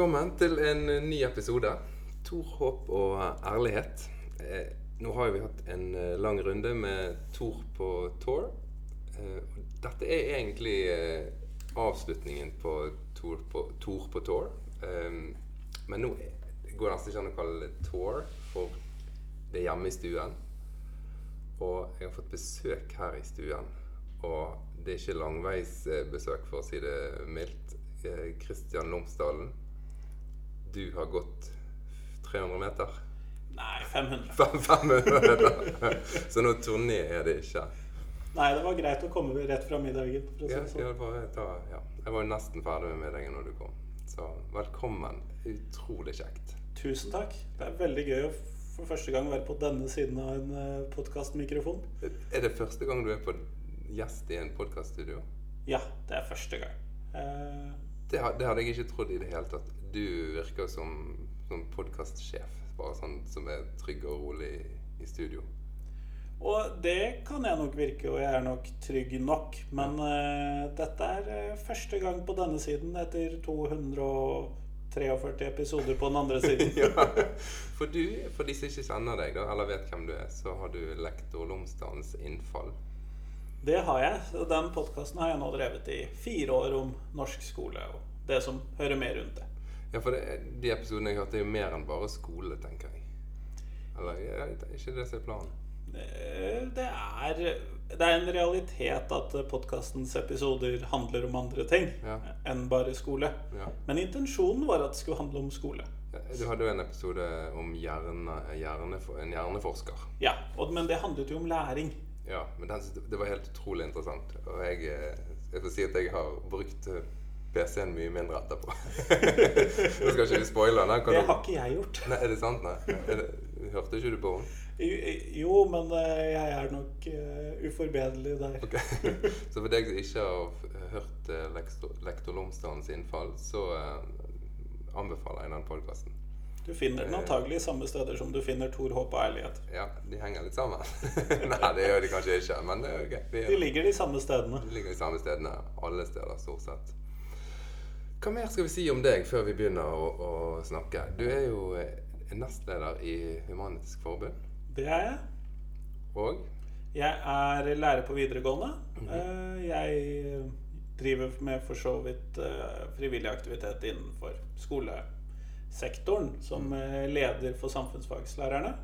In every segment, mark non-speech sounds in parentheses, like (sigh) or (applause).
Velkommen til en ny episode. Tor, håp og ærlighet. Eh, nå har vi hatt en eh, lang runde med Tor på tour. Eh, dette er egentlig eh, avslutningen på Tor på, tour på tour. Eh, men nå går det nesten ikke an å kalle det tour, for det er hjemme i stuen. Og jeg har fått besøk her i stuen. Og det er ikke langveisbesøk, for å si det mildt. Kristian Lomsdalen, du har gått 300 meter. Nei, 500. 500 (laughs) meter. (laughs) Så noe turné er det ikke. Nei, det var greit å komme rett fra middagen. Si Ja, det sånn. jeg, ta, ja. jeg var nesten ferdig med middagen når du kom. Så velkommen. Utrolig kjekt. Tusen takk. Det er veldig gøy å for første gang være på denne siden av en uh, podkastmikrofon. Er det første gang du er på gjest i en podkaststudio? Ja, det er første gang. Eh, Det, det hadde jeg ikke trodd i det hele tatt. Du virker som, som podkastsjef. Bare sånn som er trygg og rolig i, i studio. og det kan jeg nok virke, og jeg er nok trygg nok. Men uh, dette er eh, første gang på denne siden etter 243 episoder på den andre (laughs) siden. ja. For du, for de som ikke kjenner deg, da, eller vet hvem du er, så har du lektor Lomsdalens innfall. Det har jeg. og Den podkasten har jeg nå drevet i fire år om norsk skole og det som hører med rundt det. Ja, for det, de episodene jeg hørte, er jo mer enn bare skole, tenker jeg. Eller er det ikke det som er planen? Det er, det er en realitet at podkastens episoder handler om andre ting Ja. enn bare skole. Ja. Men intensjonen var at det skulle handle om skole. Du hadde jo en episode om hjerne, hjerne, en hjerneforsker. Ja, og, Men det handlet jo om læring. Ja, men den, det var helt utrolig interessant. Og jeg, eh, jeg får si at jeg har brukt eh, PC-en mye mindre etterpå. (laughs) Nå skal ikke vi spoile den. Det har ikke jeg gjort. Nei, er det sant? Nei. Det, hørte ikke du på henne? Jo, men eh, jeg er nok uh, uforbederlig der. Ok. (laughs) Så for deg som ikke har hørt uh, lektor, lektor Lomsdalens innfall, så uh, anbefaler jeg den podkasten. Du finner den antagelig i samme steder som du finner Tor Håp og Ærlighet. Ja, de henger litt sammen. (laughs) Nei, det gjør de kanskje ikke, men det er jo Vi De ligger de samme stedene. de ligger de samme stedene alle steder, stort sett. Hva mer skal vi si om deg før vi begynner å, å snakke? Du er jo eh, nestleder i Human-Etisk Forbund. Det er jeg. Og Jeg er lærer på videregående. Eh, Jeg driver med for så vidt eh, frivillig aktivitet innenfor skolesektoren som eh, leder for samfunnsfagslærerne.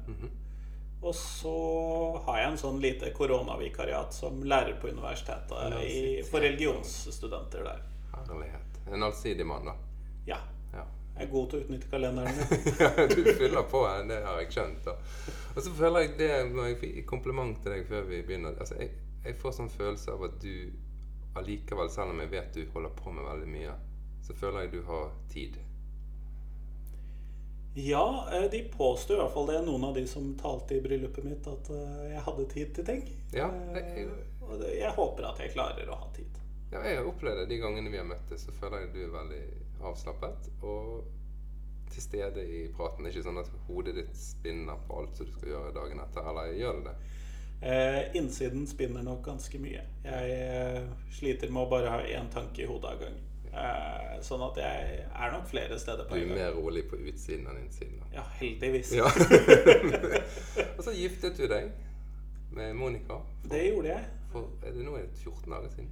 Og så har jeg en sånn lite koronavikariat som lærer på universitetet i, for religionsstudenter der. herlighet. En allsidig mann, da. Ja. Ja. Jeg er god til å utnytte kalenderen min. (laughs) du fyller på, det har jeg skjønt. Da. Og så føler jeg det når jeg fikk kompliment til deg før vi begynner. Altså, jeg, jeg får sånn følelse av at du allikevel, selv om jeg vet du holder på med veldig mye, så føler jeg du har tid. Ja, eh, de påstår i hvert fall det, noen av de som talte i bryllupet mitt, at eh, jeg hadde tid til ting. Ja, Eh, jeg- Og jeg håper at jeg klarer å ha tid. Ja, jeg har opplevd det de gangene vi har møttes, så føler jeg du er veldig avslappet og til stede i praten. Det er ikke sånn at hodet ditt spinner på alt som du skal gjøre dagen etter, eller gjør det det? Eh, innsiden spinner nok ganske mye. Jeg eh, sliter med å bare ha én tanke i hodet av gangen. Eh, sånn at jeg er nok flere steder på er en gang. mer rolig på utsiden enn innsiden. da. Ja, heldigvis. Ja. (laughs) og så giftet du deg med Monica. Det gjorde jeg. For er det nå er det 14 dager siden?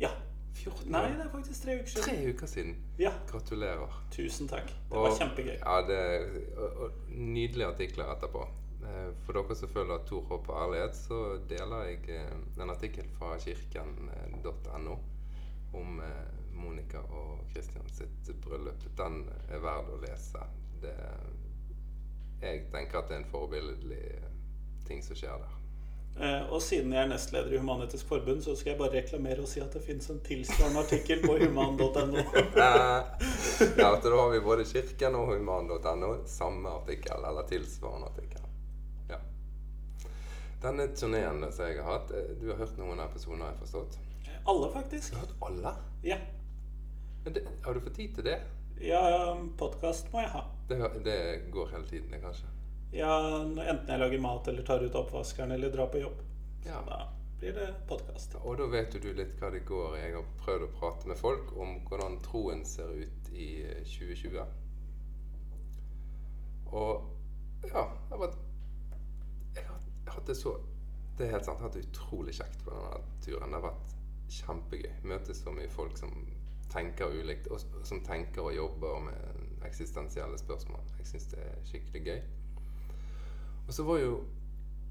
Ja. 14 Nei, det er faktisk tre uker siden. Tre uker siden. Ja. Gratulerer. Tusen takk. Det var kjempegøy. Ja, det, og, og Nydelige artikler etterpå. Eh, For dere som følger Tor Håp og ærlighet, så deler jeg eh, en artikkel fra kirken.no om eh, Monica og Christian sitt bryllup. Den er verd å lese. Det, jeg tenker at det er en forbilledlig ting som skjer der. Eh, og siden jeg er nestleder i Human-Etisk Forbund, så skal jeg bare reklamere og si at det fins en tilsvarende artikkel på human.no. (laughs) Ja, så da har vi både kirken og human.no. Samme artikkel, eller tilsvarende artikkel. Ja. Denne turneen som jeg har hatt eh, Du har hørt noen episoder, har jeg forstått? Alle, faktisk. Du har hørt alle? Ja. Men det, har du fått tid til det? Ja, podkast må jeg ha. Det, det går hele tiden, det, kanskje? Ja, enten jeg lager mat eller tar ut oppvaskeren eller drar på jobb. Ja. Da blir det podkast. Og da vet du litt hva det går i. Jeg har prøvd å prate med folk om hvordan troen ser ut i eh, 2020. Og ja, Jeg har, jeg har hatt det så Det er helt sant. Jeg har hatt det utrolig kjekt på denne turen. Det har vært kjempegøy. Møte så mye folk som tenker ulikt, og som tenker og jobber med eksistensielle spørsmål. Jeg syns det er skikkelig gøy. Og så var jo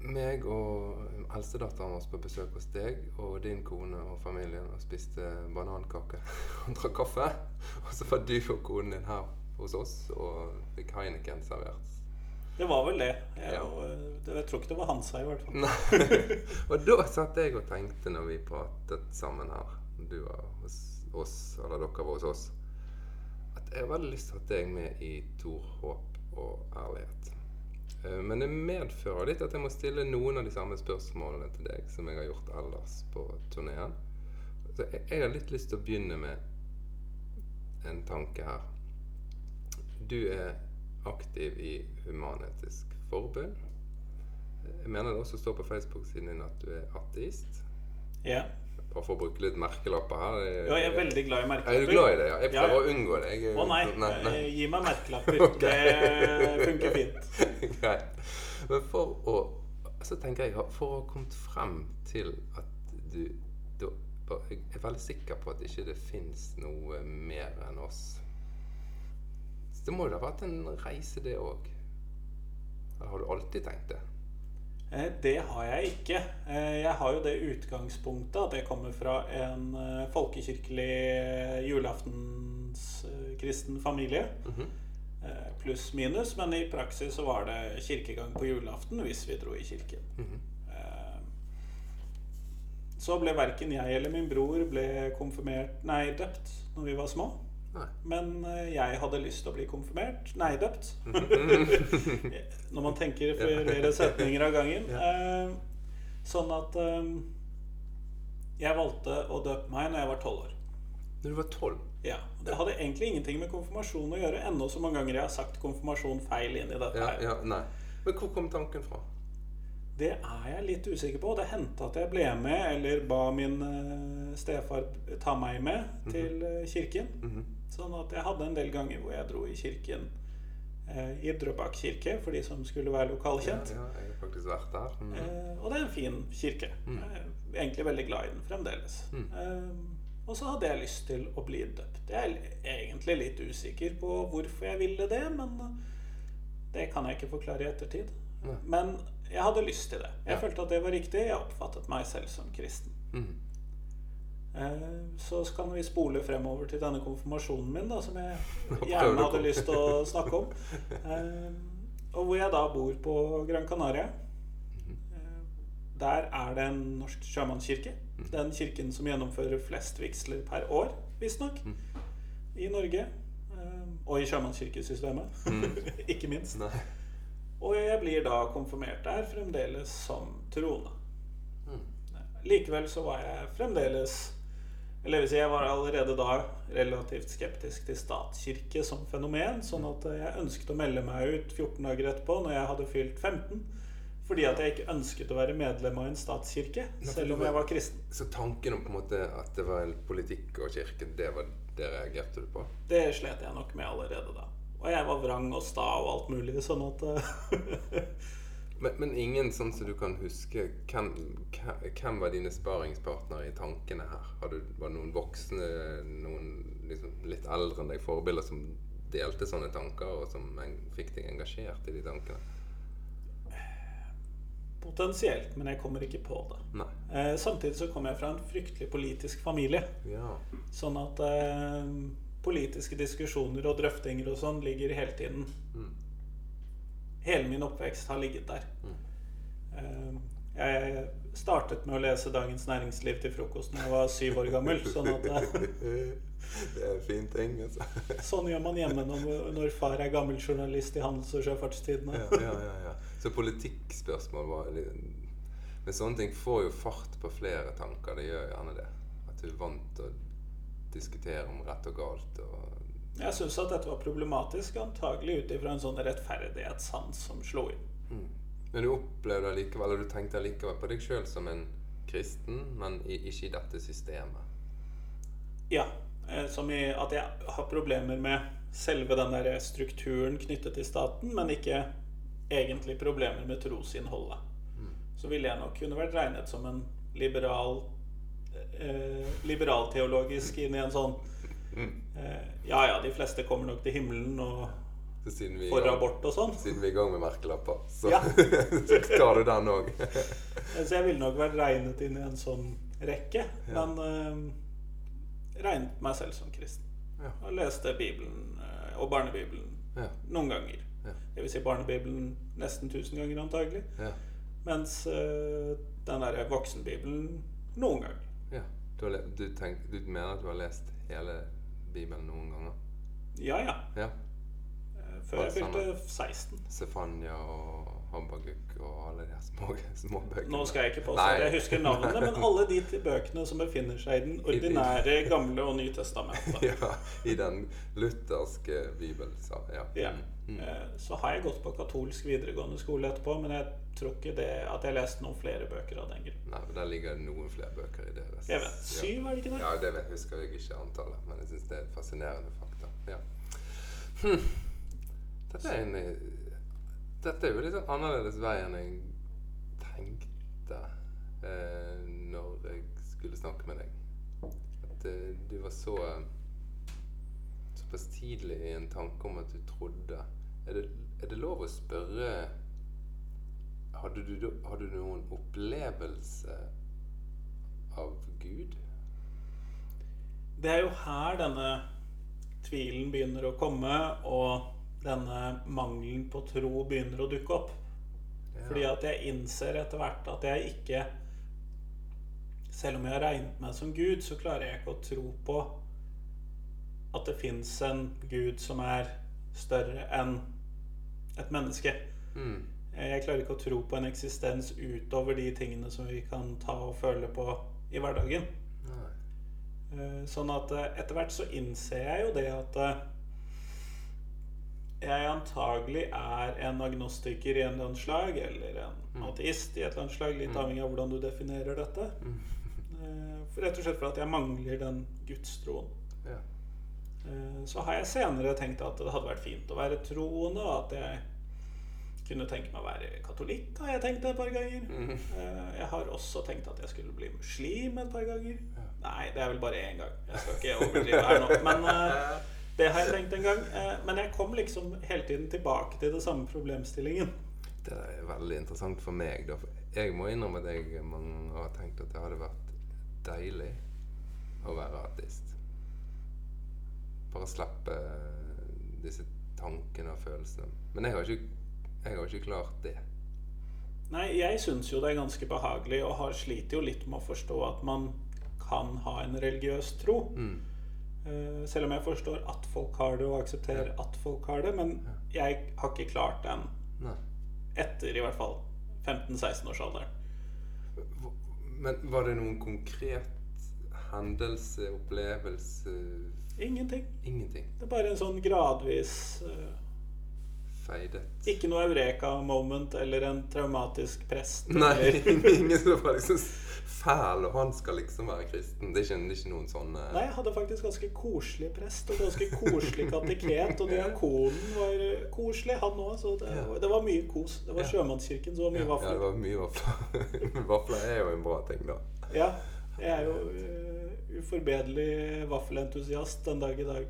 meg og eldstedatteren vår på besøk hos deg og din kone og familien og spiste banankake (laughs) og drakk kaffe. Og så var du og konen din her hos oss og fikk Heineken servert. Det var vel det. Jeg, Ja. og, jeg tror ikke det var Hansa, i hvert fall. (laughs) Og da satt jeg og tenkte når vi pratet sammen her, du var hos oss, eller dere var hos oss, at jeg har veldig lyst til å ha deg med i Tor håp og ærlighet. Eh, Men det medfører litt at jeg må stille noen av de samme spørsmålene til deg som jeg har gjort ellers på turneen. Så jeg, jeg har litt lyst til å begynne med en tanke her. Du er aktiv i Human-Etisk Forbund. Jeg mener det også står på Facebook-siden din at du er ateist. Ja. Bare for å bruke litt merkelapper her. Jeg, ja, jeg er veldig glad i merkelapper. Er du glad i det? Ja? Jeg prøver ja. å unngå det. Jeg, Å nei, nei, nei. eh, gi meg merkelapper. (laughs) okay. Det funker fint. (laughs) Greit. Men for å Så tenker jeg For å ha kommet frem til at du da, Jeg er veldig sikker på at ikke det fins noe mer enn oss. Det må jo ha vært en reise, det òg. Eller har du alltid tenkt det? Eh, Det har jeg ikke. Eh, Jeg har jo det utgangspunktet at jeg kommer fra en eh, folkekirkelig julaftenskristen familie. Mm -hmm. Pluss minus, men i praksis så var det kirkegang på julaften hvis vi dro i kirken. Mm -hmm. Så ble verken jeg eller min bror ble konfirmert, nei, døpt når vi var små. Nei. Men eh, jeg hadde lyst til å bli konfirmert. Nei, døpt. (laughs) Når man tenker flere setninger av gangen. Eh, Sånn at eh, jeg valgte å døpe meg når jeg var tolv år. Når du var tolv? Ja, Det hadde egentlig ingenting med konfirmasjon å gjøre, ennå så mange ganger jeg har sagt konfirmasjon feil inn i dette. Her. ja, nei. Men hvor kom tanken fra? Det er jeg litt usikker på. Det hendte at jeg ble med, eller ba min stefar ta meg med til kirken. kirken. Mhm. Sånn at jeg hadde en del ganger hvor jeg dro i kirken eh, i Drøbak kirke, for de som skulle være lokalkjent. ja, jeg har faktisk vært der. Mm. Eh, og det er en fin kirke. Mm. Jeg er egentlig veldig glad i den fremdeles. Mm. Eh, og så hadde jeg lyst til å bli døpt. Jeg er egentlig litt usikker på hvorfor jeg ville det, men det kan jeg ikke forklare i ettertid. Nei. Men jeg hadde lyst til det. Jeg Ja. følte at det var riktig. Jeg oppfattet meg selv som kristen. Mm. Eh, Så kan vi spole fremover til denne konfirmasjonen min, da, som jeg (laughs) gjerne hadde lyst til å (laughs) snakke om. Eh, Og hvor jeg da bor på Gran Canaria. Eh, Der er det en norsk sjømannskirke. Mhm. Den kirken som gjennomfører flest vigsler per år, visstnok, Mhm. i Norge. Og i sjømannskirkesystemet, (laughs) ikke minst. Og jeg blir da konfirmert der fremdeles som troende. Mm. Likevel så var jeg fremdeles Eller jeg var allerede da relativt skeptisk til statskirke som fenomen, sånn at jeg ønsket å melde meg ut 14 dager etterpå, når jeg hadde fylt 15. Fordi at jeg ikke ønsket å være medlem av en statskirke, selv om jeg var kristen. Så tanken om på en måte at det var politikk og kirke, det var det reagerte du på? Det slet jeg nok med allerede da. Og jeg var vrang og sta og alt mulig, sånn at eh, (laughs) Men, men ingen sånn som du kan huske Hvem, hvem- var dine sparingspartnere i tankene her? Du, var det noen voksne, noen liksom litt eldre enn deg, forbilder som delte sånne tanker, og som fikk deg engasjert i de tankene? Potensielt, men jeg kommer ikke på det. Eh, samtidig så kommer jeg fra en fryktelig politisk familie. Ja. Sånn at eh, politiske diskusjoner og drøftinger og sånn ligger hele tiden. Mm. Hele min oppvekst har ligget der. Mm. Eh, jeg startet med å lese Dagens Næringsliv til frokost da jeg var syv år gammel. Sånn at eh, (laughs) det er en fin ting, altså. (laughs) sånn gjør man hjemme når, far er gammel journalist i Handels- og Sjøfartstidene. Ja, ja, ja, ja. Så politikkspørsmål var Men sånne ting får jo fart på flere tanker. Det gjør gjerne det. At du er vant til å diskutere om rett og galt. Og Jeg syns at dette var problematisk, antagelig ut ifra en sånn rettferdighetssans som slo inn. Mm. Men du opplevde allikevel, eller du tenkte allikevel på deg sjøl som en kristen, men i, ikke i dette systemet. Ja. Eh, Som i at jeg har problemer med selve den der strukturen knyttet til staten, men ikke egentlig problemer med trosinnholdet. Så ville jeg nok kunne vært regnet som en liberal eh, liberalteologisk inn i en sånn eh, Ja ja, de fleste kommer nok til himmelen og får abort og sånn. siden vi er i gang med merkelapper, så, Ja. (laughs) så tar du den òg. Eh, Så jeg ville nok vært regnet inn i en sånn rekke. Ja. Men uh, regnet meg selv som kristen. Ja. Og leste Bibelen og Barnebibelen Ja. noen ganger. Ja. Det vil si Barnebibelen nesten 1000 ganger antagelig. Ja. Mens uh, den der voksenbibelen noen ganger. ja. Du, du, tenk, du mener at du har lest hele Bibelen noen ganger? Ja ja. Ja. Eh, Før jeg fylte 16. Stefania og Habaguk og alle de små, (laughs) små bøkene. Nå skal jeg ikke påstå at jeg husker navnene, men (laughs) alle de bøkene som befinner seg i den ordinære Gamle og Nytestamentet. (laughs) Ja, i den lutherske bibelen. sa ja. Ja. Mm. Eh, Så har jeg gått på katolsk videregående skole etterpå, men jeg tror ikke det at jeg leste noen flere bøker av den grunn. Nei, men Der ligger noen flere bøker i det. Jeg vet. Syv, er det ikke det? Ja, det vet, husker jeg ikke antallet, men jeg syns det er et fascinerende fakta. Ja. Hm. Dette er en Dette er jo litt sånn annerledes vei enn jeg tenkte eh, når jeg skulle snakke med deg. At eh, du var så såpass tidlig i en tanke om at du trodde Er det, er det lov å spørre hadde du, hadde du noen opplevelse av Gud? Det er jo her denne tvilen begynner å komme, og denne mangelen på tro begynner å dukke opp. Ja. Fordi at jeg innser etter hvert at jeg ikke Selv om jeg har regnet meg som Gud, så klarer jeg ikke å tro på at det fins en Gud som er større enn et menneske. Mm. Jeg klarer ikke å tro på en eksistens utover de tingene som vi kan ta og føle på i hverdagen. Nei. Eh, Sånn at eh, etter hvert så innser jeg jo det at eh, jeg antagelig er en agnostiker i en eller annen slag, eller en ateist i et eller annet slag, litt avhengig av hvordan du definerer dette. Eh, for Rett og slett for at jeg mangler den gudstroen. Ja. Eh, Så har jeg senere tenkt at det hadde vært fint å være troende, og at jeg kunne tenke meg å være katolikk, har jeg tenkt et par ganger. Mm. Eh, Jeg har også tenkt at jeg skulle bli muslim et par ganger. Nei, det er vel bare én gang. Jeg skal ikke overdrive her nå. Men eh, det har jeg tenkt en gang. Eh, Men jeg kom liksom hele tiden tilbake til den samme problemstillingen. Det er veldig interessant for meg. Da. Jeg må innrømme at jeg mange har tenkt at det hadde vært deilig å være ateist. Bare slippe disse tankene og følelsene. Men jeg har ikke, jeg har ikke klart det. Nei, jeg syns jo det er ganske behagelig, og har sliter jo litt med å forstå at man kan ha en religiøs tro. Mm. Eh, Selv om jeg forstår at folk har det, og aksepterer at folk har det. Men jeg har ikke klart den Nei. etter i hvert fall 15-16-årsalderen. Hva- Men var det noen konkret hendelse, opplevelse Ingenting. Ingenting. Det er bare en sånn gradvis eh, Feidet. Ikke noe eureka-moment eller en traumatisk prest. Nei, (laughs) ingen som var liksom fæl, og han skal liksom være kristen. Det er ikke, det er ikke noen sånn eh, Nei, jeg hadde faktisk ganske koselig prest og ganske koselig kateket. Og diakonen var eh, koselig, han òg. Så det, Ja. det var mye kos. Det var Ja. Sjømannskirken, så det var mye Ja, det var mye vafler. (laughs) vafler er jo en bra ting, da. Ja, jeg er jo uh, uforbederlig vaffelentusiast den dag i dag.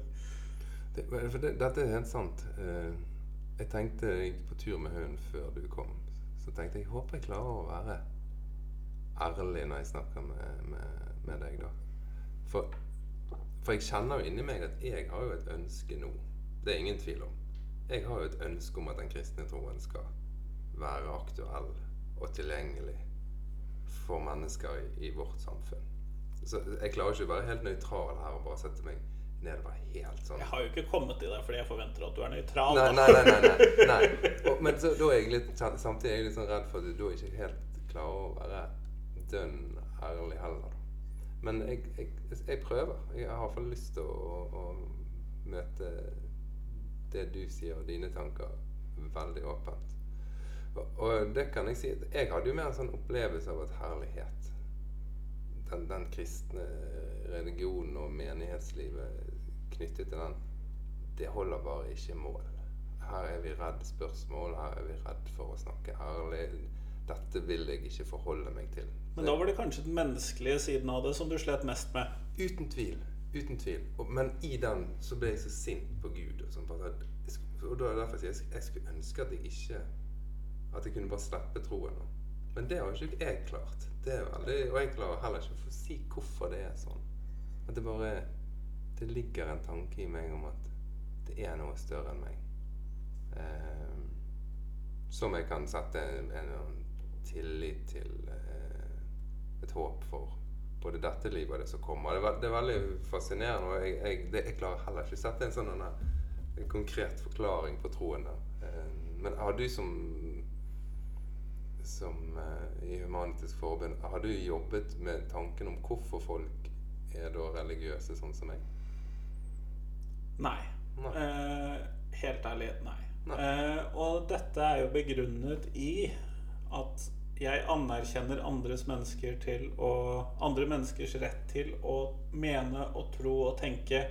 Det, for det, dette er helt sant. Eh, jeg tenkte på tur med hunden før du kom. Så tenkte jeg håper jeg klarer å være ærlig når jeg snakker med, med, med deg, da. For, for jeg kjenner jo inni meg at jeg har jo et ønske nå. Det er ingen tvil om. Jeg har jo et ønske om at den kristne troen skal være aktuell og tilgjengelig for mennesker i, i vårt samfunn. Så jeg klarer ikke å være helt nøytral her og bare sette meg ned og være helt sånn Jeg har jo ikke kommet til deg fordi jeg forventer at du er nøytral. Nei, nei, nei. nei, nei, nei. (laughs) Og, men så, da er jeg litt, samtidig er jeg litt sånn redd for at du da ikke helt klarer å være dønn ærlig heller. Men jeg, jeg, jeg prøver. Jeg har iallfall lyst til å, å, å møte det du sier, og dine tanker, veldig åpent. Og, og det kan jeg si jeg hadde jo mer en sånn opplevelse av at herlighet den, den kristne religionen og menighetslivet knyttet til den, det holder bare ikke mål. Her er vi redd spørsmål, her er vi redd for å snakke ærlig. Dette vil jeg ikke forholde meg til. Men da var det kanskje den menneskelige siden av det som du slet mest med? Uten tvil. Uten tvil. Men i den så ble jeg så sint på Gud. Og, sånn, at og da er det derfor jeg sier jeg skulle ønske at jeg ikke At jeg kunne bare slippe troen. Men det har jo ikke jeg klart. Det er veldig, og jeg klarer heller ikke å få si hvorfor det er sånn. At det bare Det ligger en tanke i meg om at det er noe større enn meg. Eh, som jeg kan sette en, en tillit til eh, et håp for både dette livet og det som kommer. Det det er veldig fascinerende. og jeg, jeg, det, jeg klarer heller ikke å sette en sånn en, konkret forklaring på troen. der. Eh, men har du som som eh, i Humanitisk Forbund Har du jobbet med tanken om hvorfor folk er da religiøse sånn som meg? Nei. Nei. Eh, helt ærlig, nei. Nei. Eh, og dette er jo begrunnet i at jeg anerkjenner andres mennesker til å Andre menneskers rett til å mene og tro og tenke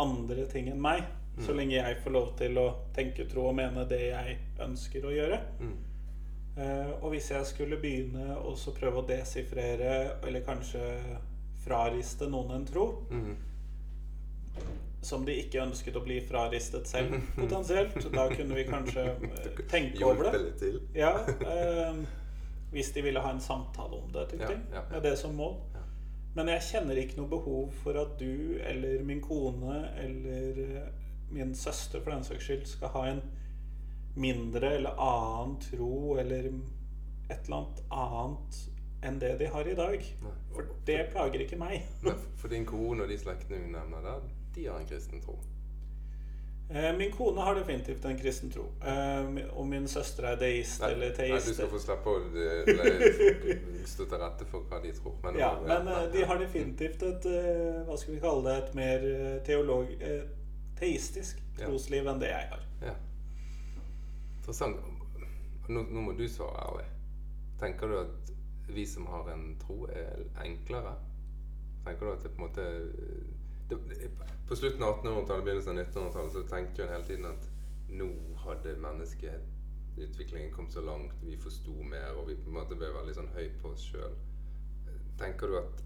andre ting enn meg. Så lenge jeg får lov til å tenke, tro og mene det jeg ønsker å gjøre. Mm. Eh, og hvis jeg skulle begynne å så prøve å desifrere, eller kanskje frariste noen en tro, Mm. Som de ikke ønsket å bli fraristet selv, (laughs) potensielt, da kunne vi kanskje eh, tenke over det. Ja, eh, hvis de ville ha en samtale om det, typ Ja, ja, med det som mål. Men jeg kjenner ikke noe behov for at du eller min kone eller eh, min søster for den saks skyld skal ha en mindre eller annen tro eller et eller annet annet enn det de har i dag. For det plager ikke meg. (laughs) For din kone og de slektningene hun nevner der, de har en kristen tro. Eh, Min kone har definitivt en kristen tro. Eh, Og min søster er deist Nei, eller nei, du skal få slappe å stå til rette for hva de tror. Men, Ja, men nei, de har definitivt et eh, Hva skal vi kalle det? Et mer eh, teolog... teistisk teistisk Ja. trosliv enn det jeg har. Ja. Interessant. Nå, nå må du svare ærlig. Tenker du at vi som har en tro, er enklere? Tenker du at det på en måte det, På slutten av 1800-tallet, begynnelsen av 1900-tallet, så tenkte jo en hele tiden at nå hadde menneskeutviklingen kommet så langt, vi forsto mer, og vi på en måte ble veldig sånn høy på oss sjøl. Tenker du at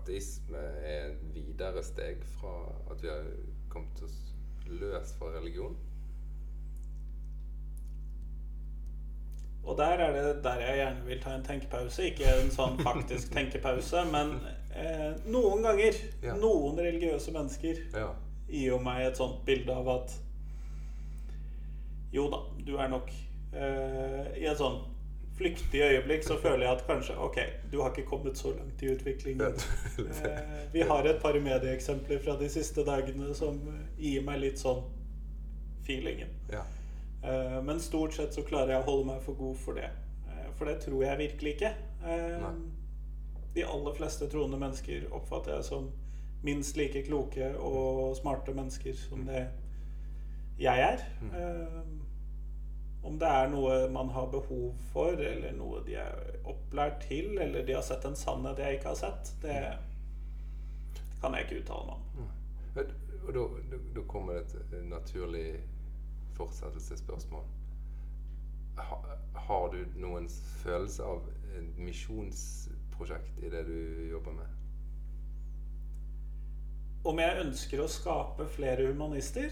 ateisme er et videre steg fra at vi har kommet oss løs fra religion? Og der er det der jeg gjerne vil ta en tenkepause. Ikke en sånn faktisk tenkepause, men eh, noen ganger, Ja. noen religiøse mennesker Ja. gir jo meg et sånt bilde av at Jo da, du er nok eh, I et sånn flyktig øyeblikk så føler jeg at kanskje Ok, du har ikke kommet så langt i utviklingen. Eh, vi har et par medieeksempler fra de siste dagene som gir meg litt sånn feelingen. ja. Eh, men stort sett så klarer jeg å holde meg for god for det. Eh, for det tror jeg virkelig ikke. Eh, Nei. De aller fleste troende mennesker oppfatter jeg som minst like kloke og smarte mennesker som det jeg er. Mm. Eh, om det er noe man har behov for, eller noe de er opplært til, eller de har sett en sannhet jeg ikke har sett, det kan jeg ikke uttale meg om. Men- Og da, kommer det et naturlig fortsettelsesspørsmål. Ha, har du noen følelse av et misjonsprosjekt i det du jobber med? Om jeg ønsker å skape flere humanister?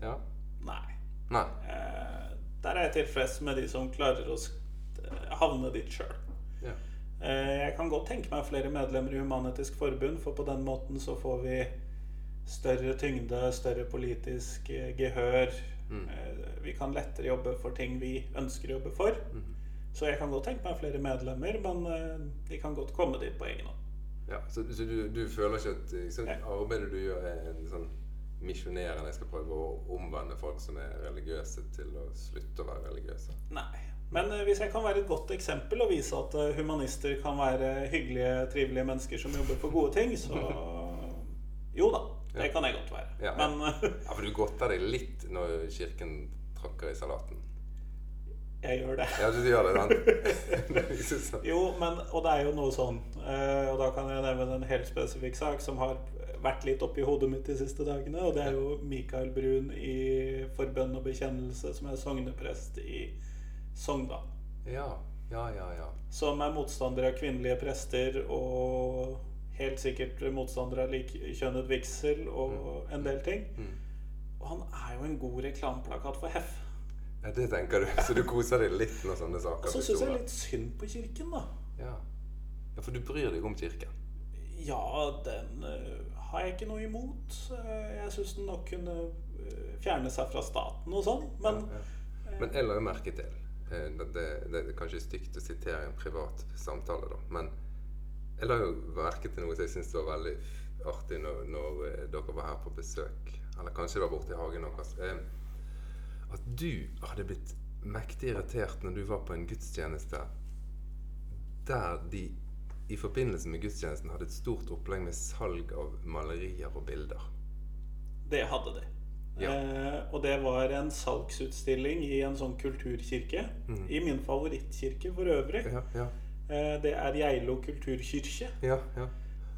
Ja? Nei. Nei. Eh, der er jeg tilfreds med de som klarer å eh, havne dit sjøl. Ja. Eh, jeg kan godt tenke meg flere medlemmer i Human-Etisk Forbund, for på den måten så får vi større tyngde, større politisk eh, gehør. Mm. Eh, vi kan lettere jobbe for ting vi ønsker å jobbe for. Mhm. Så jeg kan godt tenke meg flere medlemmer, men eh, de kan godt komme dit på egen hånd. ja. Så, så du, du føler ikke at liksom, arbeidet du gjør, er en sånn misjonerende Jeg skal prøve å omvende folk som er religiøse, til å slutte å være religiøse. Nei. Men eh, hvis jeg kan være et godt eksempel og vise at eh, humanister kan være hyggelige, trivelige mennesker som jobber for gode ting, så (laughs) Jo da, det kan jeg godt være. Ja. Men (laughs) Ja, For du godter deg litt når kirken tråkker i salaten? Jeg gjør det. Ja, du gjør det, sant? (laughs) (laughs) Jo, men, og det er jo noe sånn eh, Og da kan jeg nevne en helt spesifikk sak som har vært litt oppi hodet mitt de siste dagene. Og det er jo Mikael Brun i For bønn og bekjennelse, som er sogneprest i Sogndal. Ja, ja, ja. ja. Som er motstander av kvinnelige prester og helt sikkert motstander av likkjønnet vigsel og en del ting. Mm. Og han er jo en god reklameplakat for Heff. Ja. Det tenker du. Så du koser deg litt med sånne Og så syns jeg litt synd på kirken, da. Ja. ja, for du bryr deg om kirken? Ja, den uh, har jeg ikke noe imot. Uh, jeg syns den nok kunne uh, fjerne seg fra staten og sånn, men ja, ja. Men jeg la jo merke til det, det, det er kanskje stygt å sitere i en privat samtale, da, men jeg la jo merke til noe som jeg syns var veldig artig når, når dere var her på besøk. Eller kanskje det var borte i hagen deres. At du hadde blitt mektig irritert når du var på en gudstjeneste der de i forbindelse med gudstjenesten hadde et stort opplegg med salg av malerier og bilder. det hadde de. Ja. Eh, og det var en salgsutstilling i en sånn kulturkirke. I min favorittkirke for øvrig. Ja, ja, Eh, det er Geilo kulturkirke. ja. ja.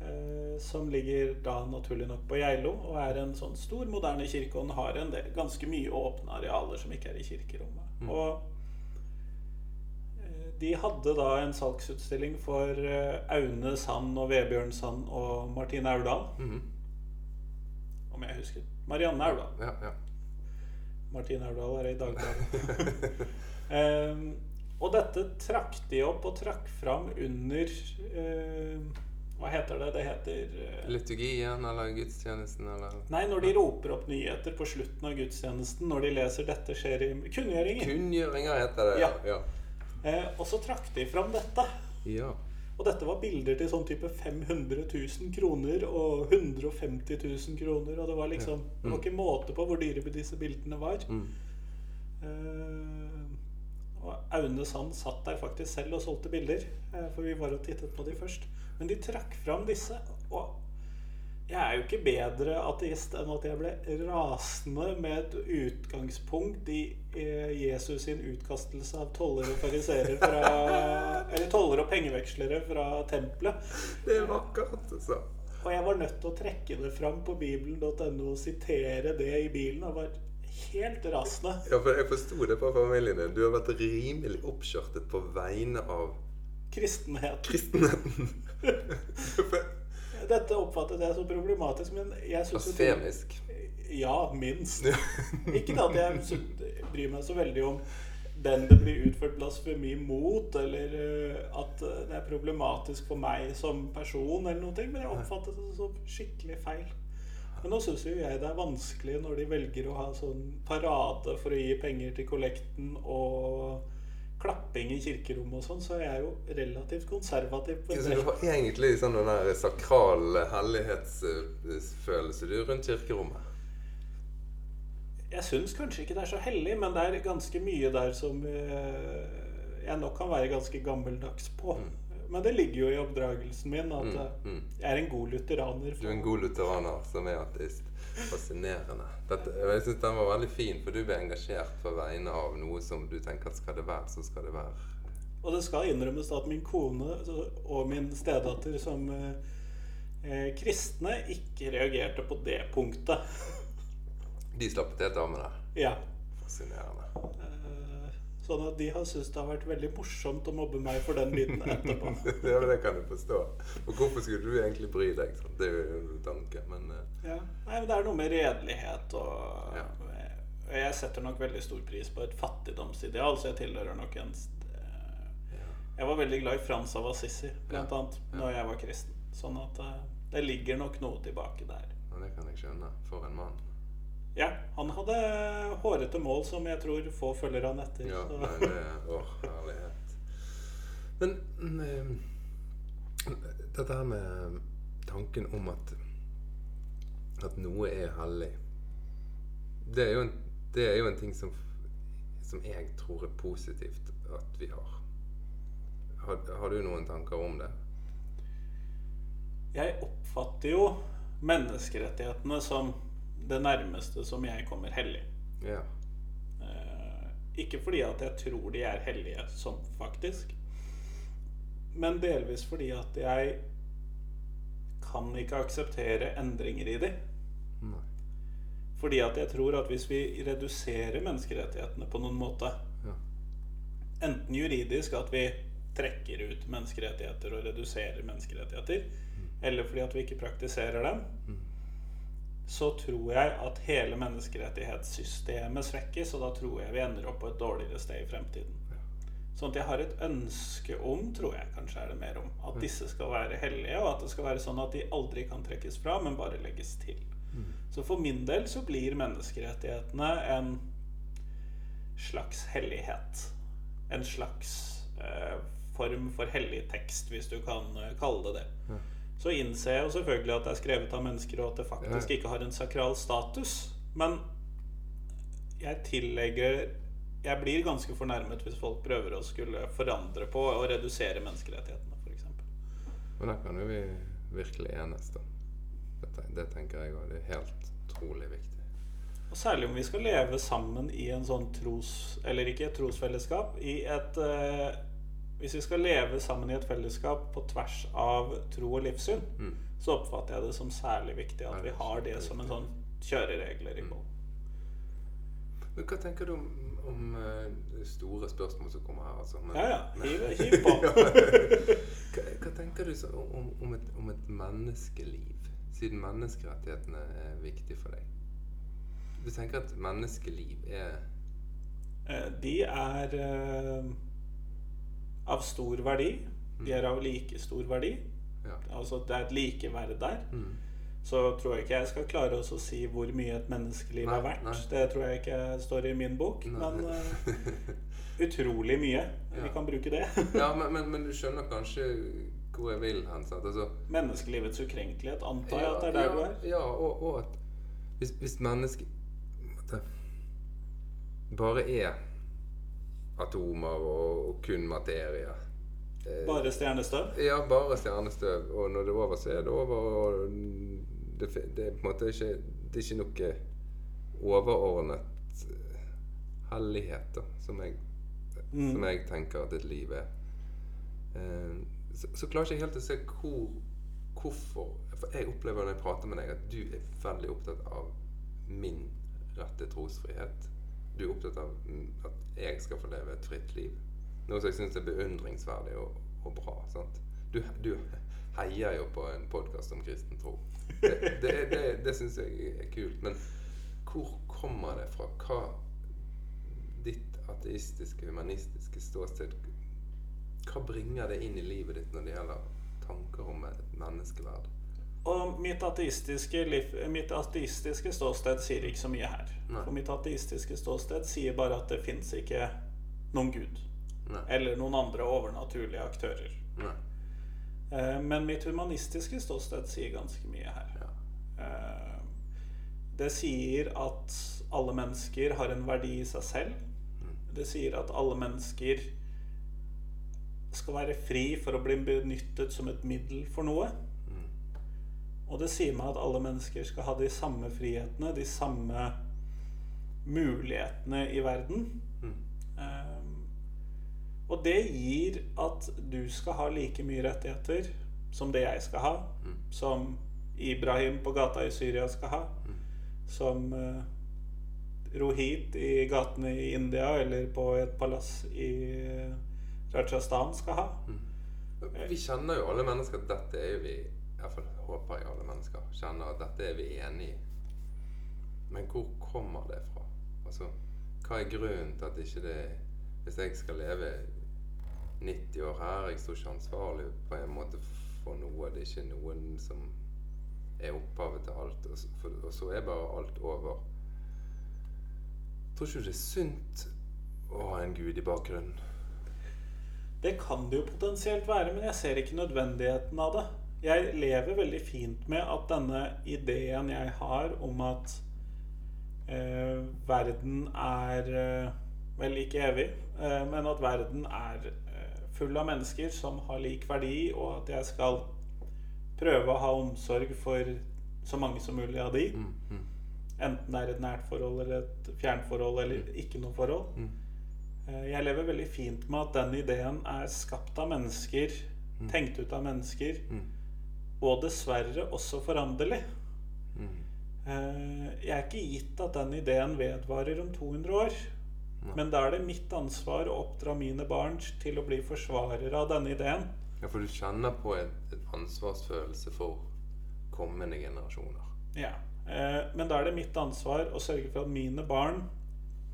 Eh, som ligger da naturlig nok på Geilo og er en sånn stor, moderne kirke. Og den har en del, ganske mye åpne arealer som ikke er i kirkerommet. Og eh, de hadde da en salgsutstilling for eh, Aune Sand og Vebjørn Sand og Martine Aurdal. Mhm. Om jeg husker. Marianne Aurdal. ja, ja. Martine Aurdal er i Dagbladet. um, (laughs) og dette trakk de opp og trakk fram under eh, Hva heter det? Det heter eh, Liturgien eller gudstjenesten eller Nei, når de roper opp nyheter på slutten av gudstjenesten, når de leser 'Dette skjer i kunngjøringen'. Kunngjøringer heter det. Ja. ja. Eh, og så trakk de fram dette. ja. Og dette var bilder til sånn type 500 000 kroner og 150 000 kroner. Og det var liksom Det var ikke måte på hvor dyre disse bildene var. Mm. Eh, og Aune Sand satt der faktisk selv og solgte bilder, eh, for vi var og tittet på de først. Men de trakk fram disse, og jeg er jo ikke bedre ateist enn at jeg ble rasende med et utgangspunkt i eh, Jesus sin utkastelse av toller og fariserer fra (laughs) Eller toller og pengevekslere fra tempelet. Det er vakkert, altså. Og jeg var nødt til å trekke det fram på bibelen.no og sitere det i bilen. Og var helt rasende. Ja, for jeg forsto det på familien din. Du har vært rimelig oppskjørtet på vegne av Kristenhet. kristenheten. (laughs) Dette oppfattet jeg som problematisk, men jeg syns Blasfemisk. Ja, minst. (laughs) Ikke at jeg bryr meg så veldig om den det blir utført blasfemi mot, eller eh, at eh, det er problematisk for meg som person, eller noe, men jeg oppfattet det som skikkelig feil. Men nå syns jo jeg det er vanskelig når de velger å ha sånn parade for å gi penger til kollekten og klapping i kirkerommet og sånn, så er jeg jo relativt konservativ på det. Så du har egentlig sånn den der sakral hellighetsfølelse du rundt kirkerommet? Jeg syns kanskje ikke det er så hellig, men det er ganske mye der som eh, jeg nok kan være ganske gammeldags på. Men det ligger jo i oppdragelsen min at eh, mm. jeg er en god lutheraner. Du er en god lutheraner som er ateist. Fascinerende. Dette, jeg synes den var veldig fin, for du ble engasjert på vegne av noe som du tenker at skal det være, så skal det være. Og det skal innrømmes at min kone og min stedatter som eh, eh, kristne ikke reagerte på det punktet. De slappet helt av med det. Ja. Fascinerende. Eh, sånn at de har syntes det har vært veldig morsomt å mobbe meg for den biten etterpå. (laughs) ja, men Det kan jeg forstå. Og hvorfor skulle du egentlig bry deg? Sånn? Det er jo en tanke, men uh... Ja. Nei, men det er noe med redelighet og Ja. Jeg setter nok veldig stor pris på et fattigdomsideal, så jeg tilhører nok en ja. Jeg var veldig glad i Frans av Assisi, blant Ja. annet, når jeg var kristen. Sånn at uh, det ligger nok noe tilbake der. Ja, det kan jeg skjønne. For en mann. Ja, han hadde hårete mål som jeg tror få følger han etter. Ja, nei, det Åh, herlighet. Men eh, dette her med tanken om at at noe er hellig Det er jo en, det er jo en ting som, som jeg tror er positivt at vi har. har. Har du noen tanker om det? Jeg oppfatter jo menneskerettighetene som det nærmeste som jeg kommer hellig. Ja. Eh, ikke fordi at jeg tror de er hellige sånn faktisk, men delvis fordi at jeg kan ikke akseptere endringer i de. Nei. Fordi at jeg tror at hvis vi reduserer menneskerettighetene på noen måte, Ja. enten juridisk at vi trekker ut menneskerettigheter og reduserer menneskerettigheter, eller fordi at vi ikke praktiserer dem, Mm. Så tror jeg at hele menneskerettighetssystemet svekkes, og da tror jeg vi ender opp på et dårligere sted i fremtiden. Sånn at jeg har et ønske om, tror jeg kanskje er det mer om, at disse skal være hellige, og at det skal være sånn at de aldri kan trekkes fra, men bare legges til. Så for min del så blir menneskerettighetene en slags hellighet. En slags eh, form for hellig tekst, hvis du kan eh, kalle det det. Så innser jeg jo selvfølgelig at det er skrevet av mennesker, og at det faktisk ikke har en sakral status. Men jeg tillegger Jeg blir ganske fornærmet hvis folk prøver å skulle forandre på og redusere menneskerettighetene, f.eks. Men da kan jo vi virkelig enes, da. Det, det tenker jeg òg. Det er helt utrolig viktig. Og særlig om vi skal leve sammen i en sånn tros... Eller ikke et trosfellesskap. I et eh, Hvis vi skal leve sammen i et fellesskap på tvers av tro og livssyn, Mm. så oppfatter jeg det som særlig viktig at vi har det som en sånn kjøreregler i bånn. Men hva tenker du om, om eh, store spørsmålet som kommer her, altså? Men, Ja, ja. (laughs) Hiv, hiv på. (laughs) hva, hva tenker du så om, om, et, om et menneskeliv, siden menneskerettighetene er viktig for deg? Du tenker at menneskeliv er Eh, De er eh, av stor verdi. De er av like stor verdi. Ja. Altså det er et likeverd der. Mm. Så tror jeg ikke jeg skal klare å si hvor mye et menneskeliv Nei, er verdt. nei. Det tror jeg ikke står i min bok. Nei. Men uh, (laughs) utrolig mye. Vi kan bruke det. (laughs) Ja, men, men, men du skjønner kanskje hvor jeg vil hen? Altså, Menneskelivets ukrenkelighet, antar jeg at det er der ja, du er. Ja, og, og at hvis, hvis mennesket bare er atomer og, og kun materie eh, Bare stjernestøv. Ja, bare stjernestøv. Og når det er over, så er det over. Og det, det er på en måte ikke Det er ikke noe overordnet eh, hellighet, da, som jeg, Mm. som jeg tenker at et liv er. Eh, så, så klarer ikke helt å se hvor, hvorfor For jeg opplever når jeg prater med deg, at du er veldig opptatt av min rette trosfrihet. Du er opptatt av mm, at jeg skal få leve et fritt liv. Noe som jeg syns er beundringsverdig og, og bra. Du, du heier jo på en podkast om kristen tro. Det, det, det, det syns jeg er kult. Men hvor kommer det fra? Hva ditt ateistiske, humanistiske ståsted Hva bringer det inn i livet ditt når det gjelder tanker om et menneskeverd? Og mitt ateistiske, mitt ateistiske ståsted sier ikke så mye her. Nei. For mitt ateistiske ståsted sier bare at det fins ikke noen gud. Nei. Eller noen andre overnaturlige aktører. Eh, Men mitt humanistiske ståsted sier ganske mye her. Ja. Eh, Det sier at alle mennesker har en verdi i seg selv. Mm. Det sier at alle mennesker skal være fri for å bli benyttet som et middel for noe. Og det sier meg at alle mennesker skal ha de samme frihetene, de samme mulighetene i verden. Mm. Um, og det gir at du skal ha like mye rettigheter som det jeg skal ha. Mm. Som Ibrahim på gata i Syria skal ha. Mm. Som uh, Rohit i gatene i India eller på et palass i eh, Rajasthan skal ha. Mm. Vi kjenner jo alle mennesker at dette er jo vi Iallfall håper jeg alle mennesker kjenner at dette er vi enig i. Men hvor kommer det fra? Altså, hva er grunnen til at ikke det Hvis jeg skal leve 90 år her, jeg står ikke ansvarlig på en måte for noe. Det er ikke noen som er opphavet til alt, og så, for, og så er bare alt over. Tror ikke det er sunt å ha en gud i bakgrunnen? Det kan det jo potensielt være, men jeg ser ikke nødvendigheten av det. Jeg lever veldig fint med at denne ideen jeg har om at eh, verden er eh, Vel, ikke evig, eh, men at verden er eh, full av mennesker som har lik verdi, og at jeg skal prøve å ha omsorg for så mange som mulig av de. Mm, mm, Enten det er et nært forhold eller et fjernt forhold eller ikke noe forhold. mm. Eh, Jeg lever veldig fint med at den ideen er skapt av mennesker tenkt ut av mennesker, Mm. Og dessverre også foranderlig. Mm. Eh, Jeg er ikke gitt at den ideen vedvarer om 200 år. Nei. Men da er det mitt ansvar å oppdra mine barn til å bli forsvarere av denne ideen. Ja, for du kjenner på et, et ansvarsfølelse for kommende generasjoner. Ja. Eh, Men da er det mitt ansvar å sørge for at mine barn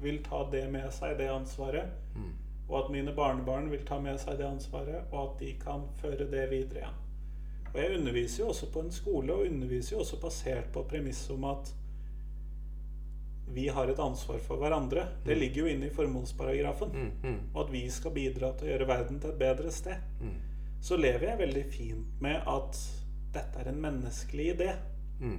vil ta det med seg, det ansvaret. Mm. Og at mine barnebarn vil ta med seg det ansvaret, og at de kan føre det videre igjen. Og jeg underviser jo også på en skole, og underviser jo også basert på premisset om at vi har et ansvar for hverandre. Det Mm. ligger jo inne i formålsparagrafen. Mm. Mm. Og at vi skal bidra til å gjøre verden til et bedre sted. Mm. Så lever jeg veldig fint med at dette er en menneskelig idé. Mm.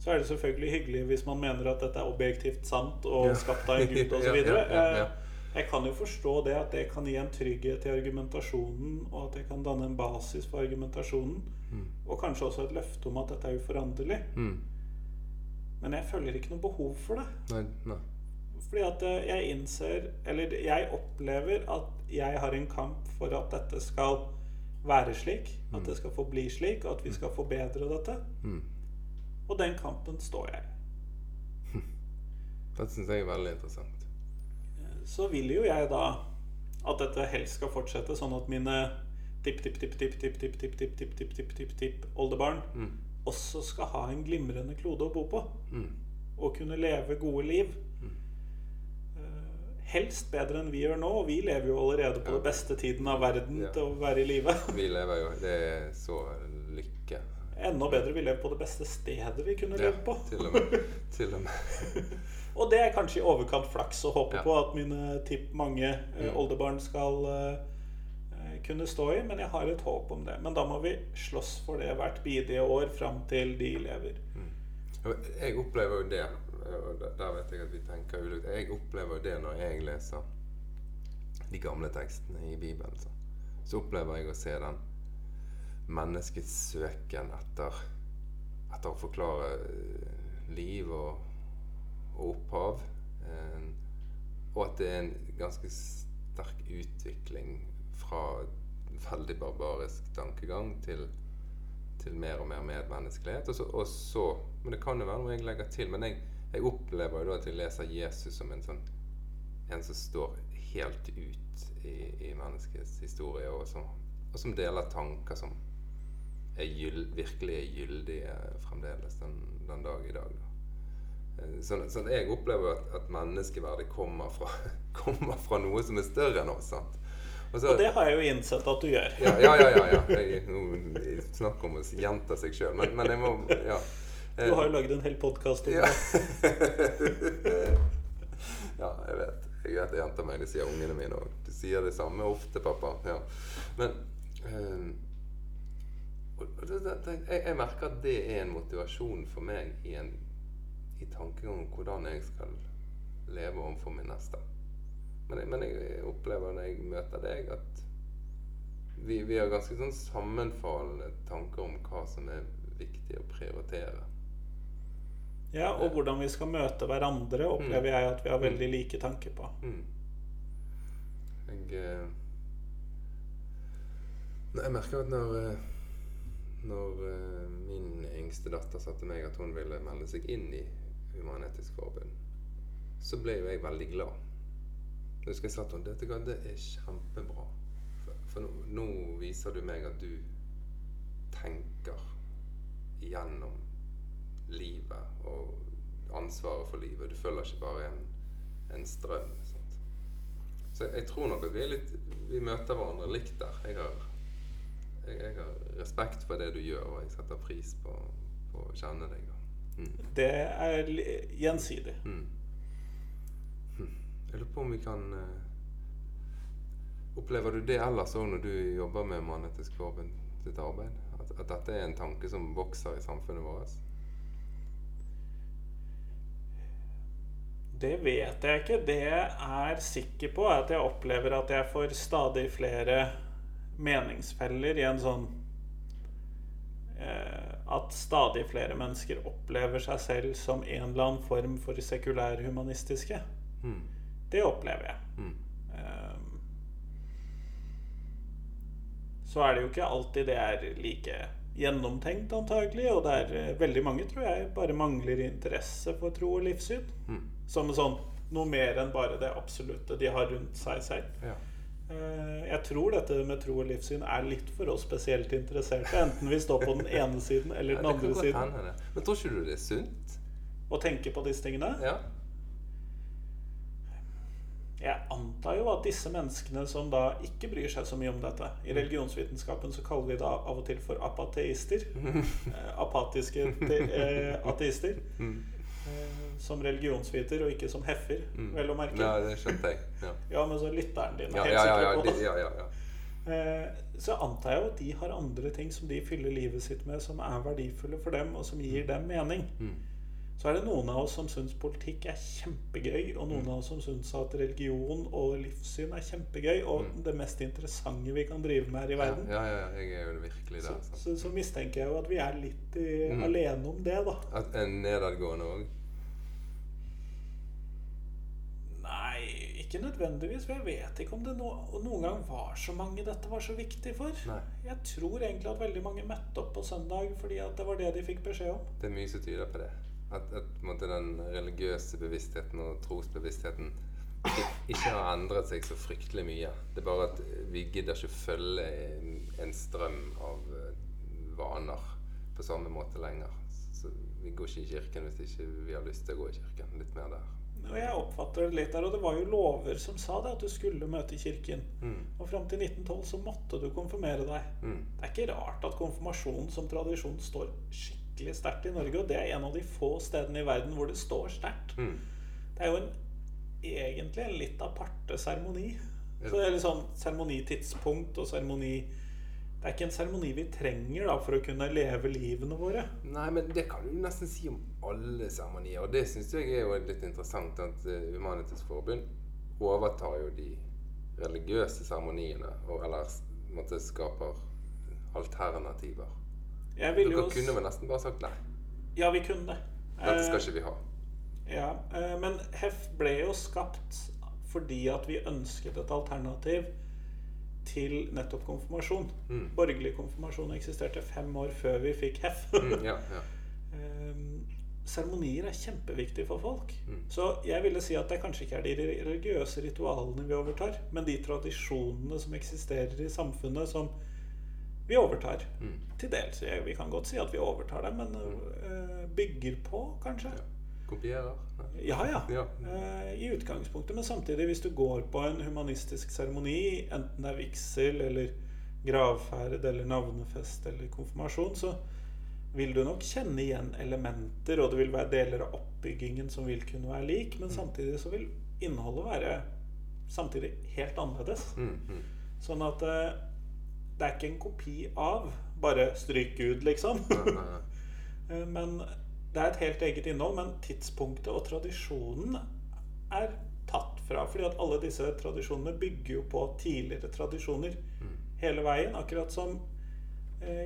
Så er det selvfølgelig hyggelig hvis man mener at dette er objektivt sant og Ja. skapt av en gud osv. (laughs) Ja, ja, ja, ja. Jeg kan jo forstå det at det kan gi en trygghet i argumentasjonen, og at det kan danne en basis for argumentasjonen. Mm. Og kanskje også et løfte om at dette er uforanderlig. Mm. Men jeg føler ikke noe behov for det. Nei, nei. Fordi at eh, jeg innser Eller jeg opplever at jeg har en kamp for at dette skal være slik. At det skal forbli slik, og at vi skal forbedre dette. Mm. Og den kampen står jeg i. (laughs) Det syns jeg er veldig interessant. Så vil jo jeg da at dette helst skal fortsette, sånn at mine tipp-tipp-tipp-tipp-tipp-tipp-tipp-tipp-tipp-tipp-oldebarn Mm. også skal ha en glimrende klode å bo på. Mm. Og kunne leve gode liv. Mm. Eh, Helst bedre enn vi gjør nå. Og vi lever jo allerede på Ja. det beste tiden av verden Ja. til å være i live. Vi lever jo Det er så lykke. Enda bedre vi lever på det beste stedet vi kunne Ja, leve på. til og med. Til og med. Og det er kanskje i overkant flaks å håpe Ja. på at mine tipp mange eh, Mm. oldebarn skal eh, kunne stå i, men jeg har et håp om det. Men da må vi slåss for det hvert bidige år fram til de lever. Mm. Jeg opplever jo det, og der- vet jeg at vi tenker ulikt. Jeg opplever jo det når jeg leser de gamle tekstene i Bibelen. Så, så opplever jeg å se den menneskets søken etter, etter å forklare liv og, og opphav. Eh, og at det er en ganske sterk utvikling fra veldig barbarisk tankegang til til mer og mer medmenneskelighet. Og så, og så Men det kan jo være noe jeg legger til. Men jeg, jeg opplever jo da at jeg leser Jesus som en sånn en som står helt ut i, i menneskets historie, og som, og som deler tanker som er gyld, virkelig er gyldige fremdeles den, den dag i dag. Da. Eh, Sånn, sånn jeg opplever at, at menneskeverdet kommer fra, (laughs) kommer fra noe som er større enn oss. sant? Og så- Og det har jeg jo innsett at du gjør. ja, ja, ja. ja, ja. (laughs) Jeg, nå, snakk om å gjenta seg sjøl. Men, men jeg må Ja. Du har jo lagd en hel podkast om ja. det. (laughs) ja, jeg vet. Jeg vet jeg gjentar meg. Det sier ungene mine òg. Du sier det samme ofte, pappa. Ja. Men øh, jeg, jeg merker at det er en motivasjon for meg i, en, i tankegang om hvordan jeg skal leve overfor min neste. Men, jeg, men jeg opplever når jeg møter deg, at vi, vi har ganske sånn sammenfallende tanker om hva som er viktig å prioritere. Ja, og hvordan vi skal møte hverandre, opplever jeg at vi har veldig like tanker på. Mm. Jeg eh, Jeg merker at når eh, Når eh, min yngste datter sa til meg at hun ville melde seg inn i Human-Etisk Forbund, så ble jo jeg veldig glad. Jeg husker jeg sa til henne det er kjempebra. For, for nå, nå viser du meg at du tenker gjennom livet og ansvaret for livet. Du følger ikke bare en, en strøm. Sant? Så jeg, jeg tror nok at vi, litt, vi møter hverandre likt der. Jeg har, jeg, jeg har respekt for det du gjør, og jeg setter pris på, på å kjenne deg. Mm. Det er gjensidig. Mm. Jeg lurer på om vi kan uh, Opplever du det ellers òg når du jobber med Mannetisk Forbund sitt arbeid? At, at dette er en tanke som vokser i samfunnet vårt? Det vet jeg ikke. Det jeg er sikker på, er at jeg opplever at jeg får stadig flere meningsfeller i en sånn eh, At stadig flere mennesker opplever seg selv som en eller annen form for sekulærhumanistiske. Mm. Det opplever jeg. Mm. Så er det jo ikke alltid det er like gjennomtenkt, antagelig. Og det er eh, veldig mange, tror jeg, bare mangler interesse for tro og livssyn. Mm. Som sånn noe mer enn bare det absolutte de har rundt seg selv. Ja. Eh, Jeg tror dette med tro og livssyn er litt for oss spesielt interesserte. Enten vi står på den (laughs) ene siden eller den ja, andre siden. hende. Men tror ikke du det er sunt? Å tenke på disse tingene. Ja. Jeg antar jo at disse menneskene som da ikke bryr seg så mye om dette I religionsvitenskapen så kaller vi det av og til for apateister. Eh, Apatiske eh, (laughs) ateister. Som religionsviter, og ikke som heffer, vel å merke. ja, det skjønte jeg. Ja, (laughs) Ja, men så lytteren din er ja, helt ja. ja, sikker ja, på ja, ja, ja. Eh, Så antar jeg jo at de har andre ting som de fyller livet sitt med, som er verdifulle for dem, og som gir dem mening. Mm. Så er det noen av oss som syns politikk er kjempegøy, og noen av oss som syns at religion og livssyn er kjempegøy, og det mest interessante vi kan drive med her i verden. Ja, ja, ja, jeg er jo virkelig der. Så, så, så mistenker jeg jo at vi er litt i, Mm. alene om det, da. At en nedadgående òg. Nei, ikke nødvendigvis. For jeg vet ikke om det no noen gang var så mange dette var så viktig for. Nei. Jeg tror egentlig at veldig mange møtte opp på søndag fordi at det var det de fikk beskjed om. Det er mye som tyder på det. At, at den religiøse bevisstheten og trosbevisstheten ikke, har endret seg så fryktelig mye. Det er bare at vi gidder ikke følge en, en strøm av eh, vaner på samme måte lenger. Så vi går ikke i kirken hvis ikke vi har lyst til å gå i kirken. Litt mer der. Og jeg oppfatter det litt der, og det var jo lover som sa det, at du skulle møte kirken. Mm. Og fram til 1912 så måtte du konfirmere deg. Mm. Det er ikke rart at konfirmasjon som tradisjon står skikkelig sterkt i Norge, og det er en av de få stedene i verden hvor det står sterkt. Mm. Det er jo en, egentlig en litt aparte seremoni. Så det er litt sånn seremonitidspunkt og seremoni Det er ikke en seremoni vi trenger da for å kunne leve livene våre. Nei, men det kan du nesten si om alle seremonier. Og det syns jeg er jo litt interessant at uh, Forbund overtar jo de religiøse seremoniene, eller måte skaper alternativer. Jeg Dere jo kunne vel nesten bare sagt nei. Ja, vi kunne det. Dette skal Eh, ikke vi ha. Ja, eh, men HEF ble jo skapt fordi at vi ønsket et alternativ til nettopp konfirmasjon. Mm. Borgerlig konfirmasjon eksisterte fem år før vi fikk HEF. Mm, ja, ja. (laughs) Seremonier er kjempeviktig for folk. Mm. Så jeg ville si at det kanskje ikke er de religiøse ritualene vi overtar, men de tradisjonene som eksisterer i samfunnet, som vi overtar. Mm. Til dels. Vi kan godt si at vi overtar dem, men øh, bygger på, kanskje. ja. Kopierer? Ja, ja. Ja. Eh, I utgangspunktet. Men samtidig, hvis du går på en humanistisk seremoni, enten det er vigsel eller gravferd eller navnefest eller konfirmasjon, så vil du nok kjenne igjen elementer, og det vil være deler av oppbyggingen som vil kunne være lik, men samtidig så vil innholdet være samtidig helt annerledes. Mm, mm. Sånn at eh, det er ikke en kopi av bare stryk Gud, liksom. Nei, nei, nei. (laughs) Eh, Men det er et helt eget innhold, men tidspunktet og tradisjonen er tatt fra. Fordi at alle disse tradisjonene bygger jo på tidligere tradisjoner hele veien. Akkurat som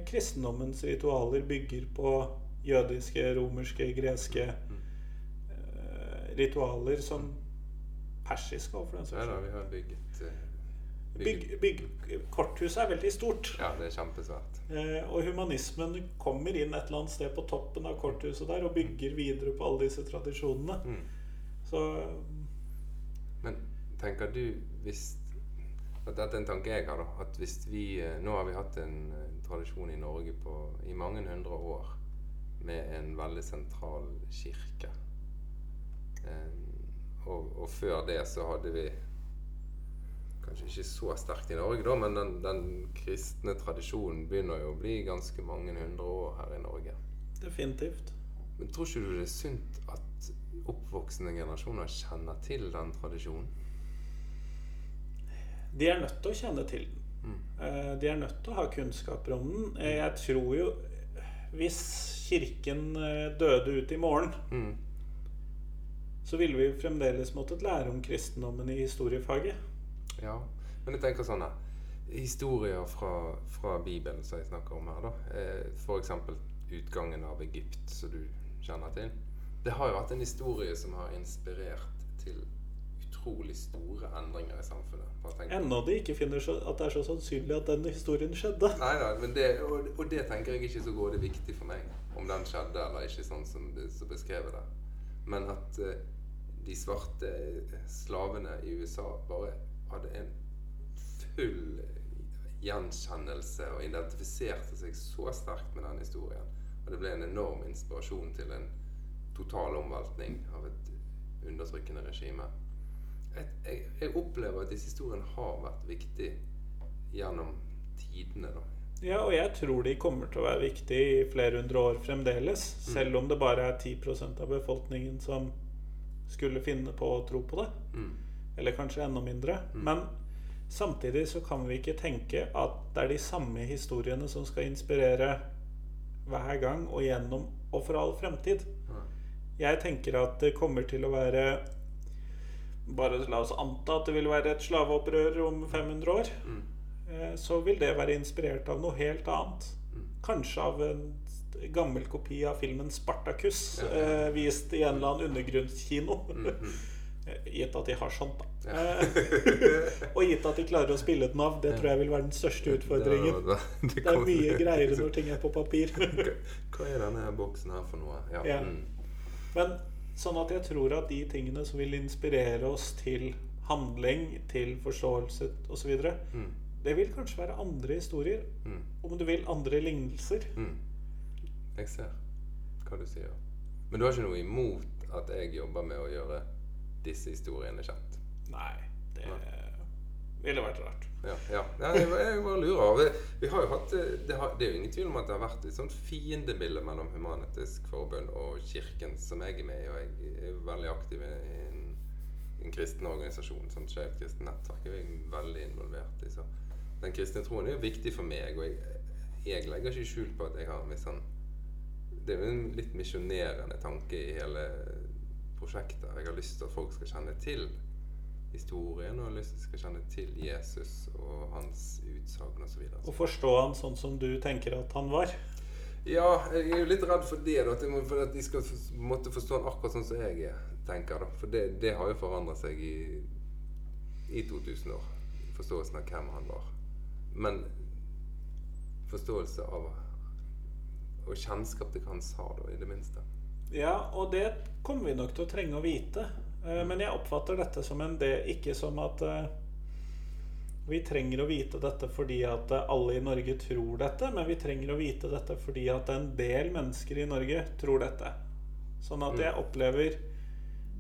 kristendommens ritualer bygger på jødiske, romerske, greske eh, ritualer som persiske òg, for den saks skyld. vi har bygget, bygget. Bygg, bygg, korthuset er veldig stort. Ja, det er kjempesvært. Eh, og humanismen kommer inn et eller annet sted på toppen av korthuset der og bygger videre på alle disse tradisjonene. Mm. Så Men tenker du hvis Dette er en tanke jeg har, da. At hvis vi eh, Nå har vi hatt en eh, tradisjon i Norge på, i mange hundre år med en veldig sentral kirke. Eh, og, og før det så hadde vi Kanskje ikke så sterkt i Norge, da, men den, den kristne tradisjonen begynner jo å bli ganske mange hundre år her i Norge. definitivt. Men tror ikke du det er sunt at oppvoksende generasjoner kjenner til den tradisjonen? De er nødt til å kjenne til den. Eh, De er nødt til å ha kunnskaper om den. Eh, Jeg tror jo Hvis Kirken eh, døde ut i morgen, Mm. så ville vi fremdeles måttet lære om kristendommen i historiefaget. Ja, men jeg tenker sånn her Historier fra, fra Bibelen som jeg snakker om her, da. F.eks. utgangen av Egypt, som du kjenner til. Det har jo vært en historie som har inspirert til utrolig store endringer i samfunnet. Enda de ikke finner så, at det er så sannsynlig at den historien skjedde. Nei nei, men det, og, og det tenker jeg ikke så grådig viktig for meg. Om den skjedde eller ikke, sånn som det så beskrevet det. Men at uh, de svarte slavene i USA bare hadde en full gjenkjennelse og identifiserte seg så sterkt med den historien. Og det ble en enorm inspirasjon til en total omveltning av et undertrykkende regime. Jeg, jeg, jeg opplever at disse historiene har vært viktige gjennom tidene. da. Ja, og jeg tror de kommer til å være viktige i flere hundre år fremdeles. Selv om det bare er 10% av befolkningen som skulle finne på å tro på det. Mm. Eller kanskje enda mindre. Men samtidig så kan vi ikke tenke at det er de samme historiene som skal inspirere hver gang og gjennom og for all fremtid. Jeg tenker at det kommer til å være Bare la oss anta at det vil være et slaveopprør om 500 år. Mm. eh, Så vil det være inspirert av noe helt annet. Mm. Kanskje av en gammel kopi av filmen 'Spartacus', Ja. ja. vist i en eller annen undergrunnskino. Mm, mm. (laughs) Eh, Gitt at de har sånt, da. Eh, (laughs) og gitt at de klarer å spille den av. Det tror jeg vil være den største utfordringen. Det, (laughs) det, Det er mye greiere når ting er på papir. Hva er denne boksen her for noe? Ja. Ja. Mm. Men sånn at jeg tror at de tingene som vil inspirere oss til handling, til forståelse osv., Mm. det vil kanskje være andre historier. Mm. Om du vil andre lignelser. Mm. Jeg ser hva du sier. Men du har ikke noe imot at jeg jobber med å gjøre disse historiene kjent? Nei, det ville vært rart. Ja, ja. jeg, jeg bare lurer. Vi, vi har jo hatt, eh, det, har, det er jo ingen tvil om at det har vært et sånt fiendebilde mellom Human-Etisk Forbund og Kirken, som jeg er med i. Og jeg er veldig aktiv i en, en kristen organisasjon, sånn Skeivt kristent nettverk. Jeg er veldig involvert i. Så den kristne troen er jo viktig for meg, og jeg, jeg legger ikke skjul på at jeg har en sånn Det er jo en litt misjonerende tanke i hele prosjektet. Jeg har lyst til at folk skal kjenne til historien, og har lyst til at skal kjenne til Jesus og hans utsagn osv. og forstå han sånn som du tenker at han var. Ja, jeg er jo litt redd for det. Da, for at de skal måtte forstå han akkurat sånn som jeg er, tenker. da. For det, det har jo forandret seg i, i 2000 år. Forståelsen av hvem han var. Men forståelse av og kjennskap til hva han sa, da, i det minste. Ja, og det kommer vi nok til å trenge å vite. Eh, Men jeg oppfatter dette som en det, ikke som at eh, vi trenger å vite dette fordi at eh, alle i Norge tror dette, men vi trenger å vite dette fordi at en del mennesker i Norge tror dette. Sånn at jeg opplever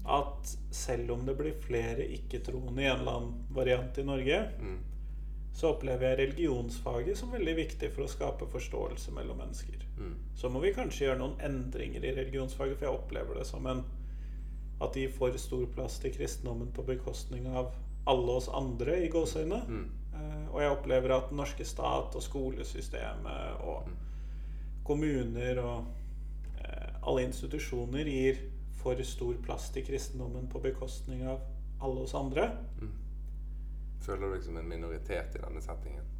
at selv om det blir flere ikke-troende i en eller annen variant i Norge, Mm. så opplever jeg religionsfaget som veldig viktig for å skape forståelse mellom mennesker. Mm. Så må vi kanskje gjøre noen endringer i religionsfaget, for jeg opplever det som en at de får stor plass til kristendommen på bekostning av alle oss andre, i gåseøyne. Mm. Eh, og jeg opplever at den norske stat og skolesystemet og kommuner og eh, alle institusjoner gir for stor plass til kristendommen på bekostning av alle oss andre. Føler du deg som en minoritet i denne settingen?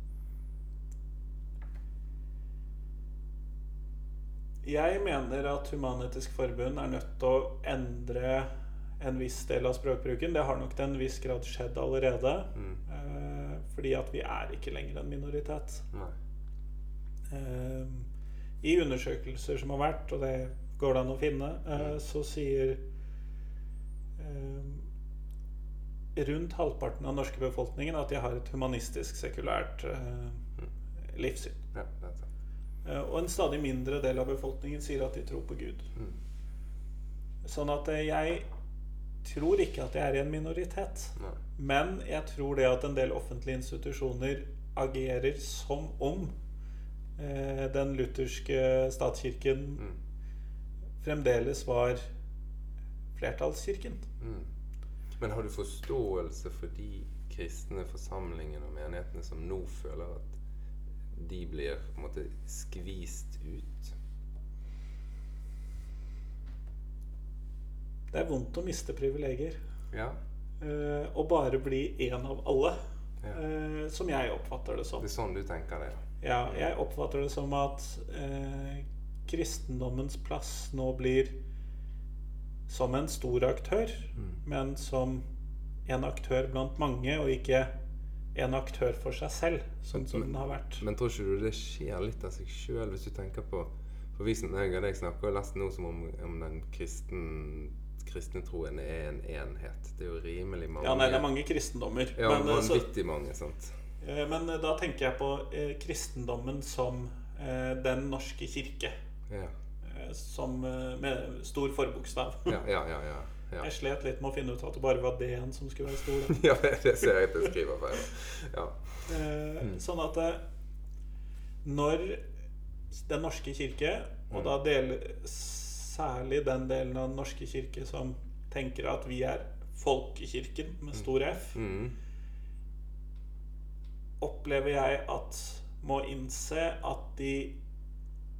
Jeg mener at Human-Etisk Forbund er nødt til å endre en viss del av språkbruken. Det har nok til en viss grad skjedd allerede. Mm. Eh, fordi at vi er ikke lenger en minoritet. Eh, I undersøkelser som har vært, og det går det an å finne, eh, Mm. så sier eh, rundt halvparten av den norske befolkningen at de har et humanistisk, sekulært eh, livssyn. Ja, det er sant. Eh, Og en stadig mindre del av befolkningen sier at de tror på Gud. Mm. Sånn at eh, jeg tror ikke at jeg er i en minoritet. Men jeg tror det at en del offentlige institusjoner agerer som om eh, den lutherske statskirken Mm. fremdeles var flertallskirken. Mm. Men har du forståelse for de kristne forsamlingene og menighetene som nå føler at de blir på en måte skvist ut? Det er vondt å miste privilegier. Ja. Eh, og bare bli en av alle. Ja. Eh, som jeg oppfatter det som. Det er sånn du tenker det? Ja, jeg oppfatter det som at eh, kristendommens plass nå blir som en stor aktør, Mm. men som en aktør blant mange, og ikke en aktør for seg selv, sånn som den har vært. Men tror ikke du det skjer litt av seg sjøl, hvis du tenker på For vi som jeg og deg snakker nesten nå som om, om den kristen, kristne troen er en enhet. Det er jo rimelig mange Ja, nei, det er mange kristendommer. Ja, men, eh, vanvittig mange, sant. eh, men eh, da tenker jeg på eh, kristendommen som eh, Den norske kirke. Ja, Som med stor forbokstav. ja, ja. ja, ja, ja. Jeg slet litt med å finne ut at det bare var D-en som skulle være stor. (laughs) ja det ser jeg at skriver feil. Ja. Eh, Mm. Sånn at eh, når Den norske kirke, og Mm. da del, særlig den delen av Den norske kirke som tenker at vi er folkekirken med stor F, Mm. opplever jeg at må innse at de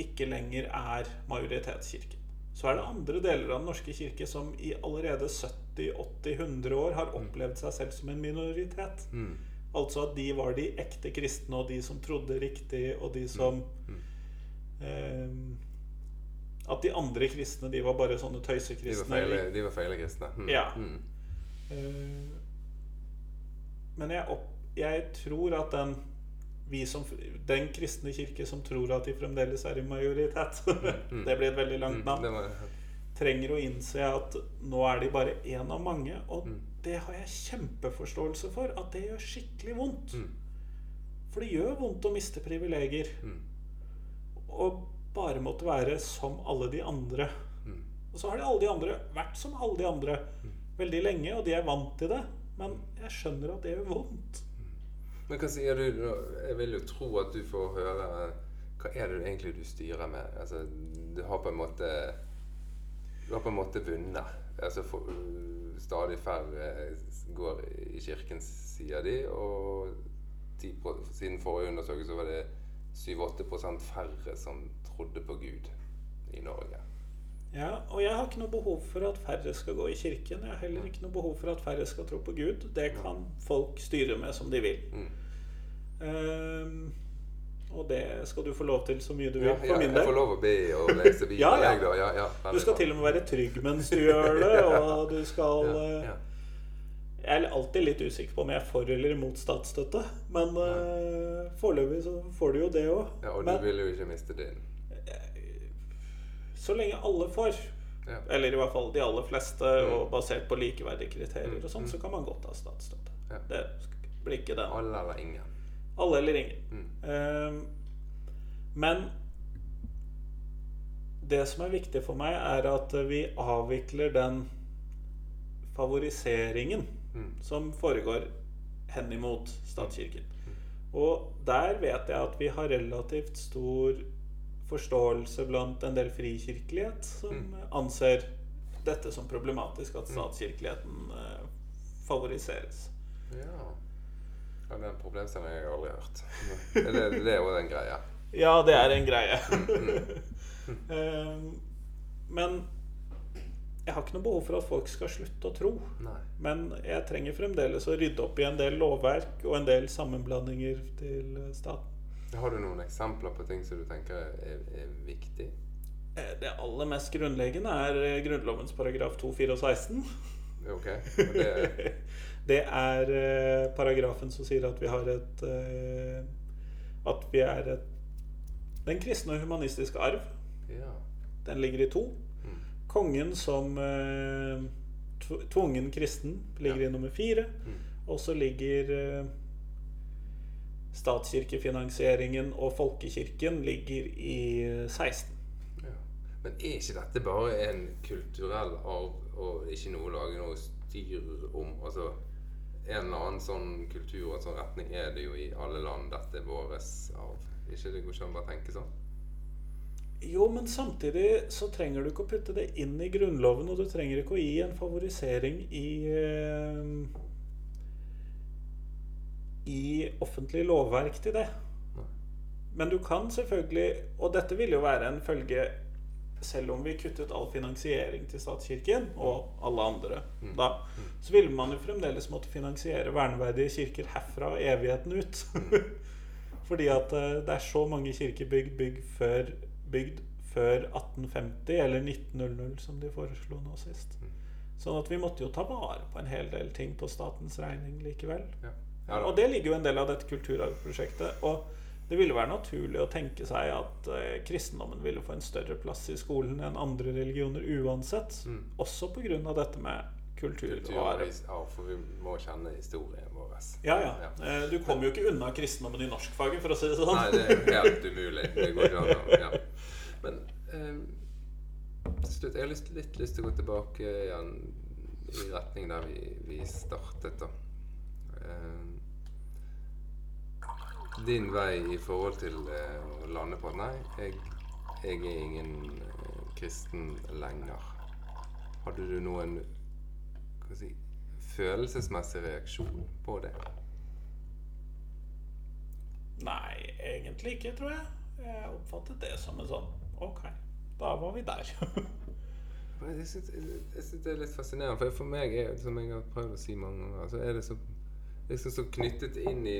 ikke lenger er majoritetskirken. Så er det andre deler av Den norske kirke som i allerede 70-80-100 år har opplevd seg selv som en minoritet. Mm. Altså at de var de ekte kristne, og de som trodde riktig, og de som eh, At de andre kristne, de var bare sånne tøysekristne. de var feile kristne. Mm. Ja. Mm. Eh, men jeg, opp, jeg tror at den vi som, Den kristne kirke som tror at de fremdeles er i majoritet (laughs) Det blir et veldig langt Mm. navn. Trenger å innse at nå er de bare én av mange. Og Mm. det har jeg kjempeforståelse for. At det gjør skikkelig vondt. Mm. For det gjør vondt å miste privilegier. Mm. Og bare måtte være som alle de andre. Mm. Og så har de alle de andre vært som alle de andre veldig lenge, og de er vant til det. Men jeg skjønner at det gjør vondt. Men hva sier du? Jeg vil jo tro at du får høre Hva er det egentlig du styrer med? Altså, du har på en måte Du har på en måte vunnet. Altså, for, uh, stadig færre går i kirken, sier de. Og 10 siden forrige undersøkelse var det 7-8 færre som trodde på Gud i Norge. Ja, og jeg har ikke noe behov for at færre skal gå i kirken. Jeg har heller ikke noe behov for at færre skal tro på Gud. Det kan folk styre med som de vil. Mm. Um, og det skal du få lov til så mye du vil. Ja, For jeg får lov å be og lese Bibelen, (laughs) Ja, ja. Ja, ja, Du skal til og med være trygg mens du gjør det, (laughs) og du skal eh. Jeg er alltid litt usikker på om jeg er for eller imot statsstøtte, men uh, foreløpig så får du jo det òg. ja, og du vil jo ikke miste din. Så lenge alle får, Ja. eller i hvert fall de aller fleste, Mm. og basert på likeverdige kriterier Mm, og sånn, mm. så kan man godt ha statsstøtte. Ja. Det blir ikke den. Alle eller ingen. Alle eller ingen. Mm. Um, men det som er viktig for meg, er at vi avvikler den favoriseringen Mm. som foregår henimot statskirken. Og der vet jeg at vi har relativt stor forståelse blant en del frikirkelighet som Mm. anser dette som problematisk, at statskirkeligheten eh, favoriseres. Ja. ja den problemstillingen har jeg aldri hørt. Det, det, det er jo en greie. Ja, det er en greie. Mm. (laughs) Ehm, Men jeg har ikke noe behov for at folk skal slutte å tro. Nei. Men jeg trenger fremdeles å rydde opp i en del lovverk og en del sammenblandinger til eh, staten. Har du noen eksempler på ting som du tenker er, er viktig? Eh, Det aller mest grunnleggende er eh, Grunnlovens paragraf 2, 4 og 16. Ok? (laughs) Det det, Det er eh, paragrafen som sier at vi har et At vi er et Den kristne og humanistiske arv. ja. Den ligger i to. Mm. Kongen som tvungen kristen ligger Ja. i nummer fire. Mm. Og så ligger statskirkefinansieringen og folkekirken ligger i eh, 16. ja. Men er ikke dette bare en kulturell arv, og ikke noe å lage noe styr om? Altså, en eller annen sånn kultur og sånn retning er det jo i alle land. Dette er våres arv. Ikke det går ikke an å tenke sånn? Jo, men samtidig så trenger du ikke å putte det inn i Grunnloven, og du trenger ikke å gi en favorisering i eh, i offentlig lovverk til det. Men du kan selvfølgelig Og dette vil jo være en følge Selv om vi kuttet all finansiering til statskirken og alle andre Mm. da, så ville man jo fremdeles måtte finansiere verneverdige kirker herfra og evigheten ut. (laughs) Fordi at eh, det er så mange kirker bygd, bygd, før, bygd før 1850 eller 1900, som de foreslo nå sist. Sånn at vi måtte jo ta vare på en hel del ting på statens regning likevel. Ja. Ja, og det ligger jo en del av dette kulturarvprosjektet. Og det ville være naturlig å tenke seg at eh, kristendommen ville få en større plass i skolen enn andre religioner uansett. Mm. Også pga. dette med kultur, Kultur, og arv. ja, for vi må kjenne historien vår. Ja, ja. Eh, Du kommer jo ikke unna kristendommen i norskfaget, for å si det sånn. Nei, det er helt umulig. Det går ikke an ja. Men eh, til slutt Jeg har litt, litt lyst til å gå tilbake igjen i retning der vi, vi startet, da. Eh, din vei i forhold til eh, å lande på nei, jeg, jeg er ingen eh, kristen lenger. Hadde du noen si, følelsesmessig reaksjon på det? Nei, egentlig ikke, tror jeg. Jeg oppfattet det som en sånn Ok, da var vi der. (laughs) Jeg syns det er litt fascinerende, for for meg er som jeg har prøvd å si mange ganger, så er det så, liksom så knyttet inn i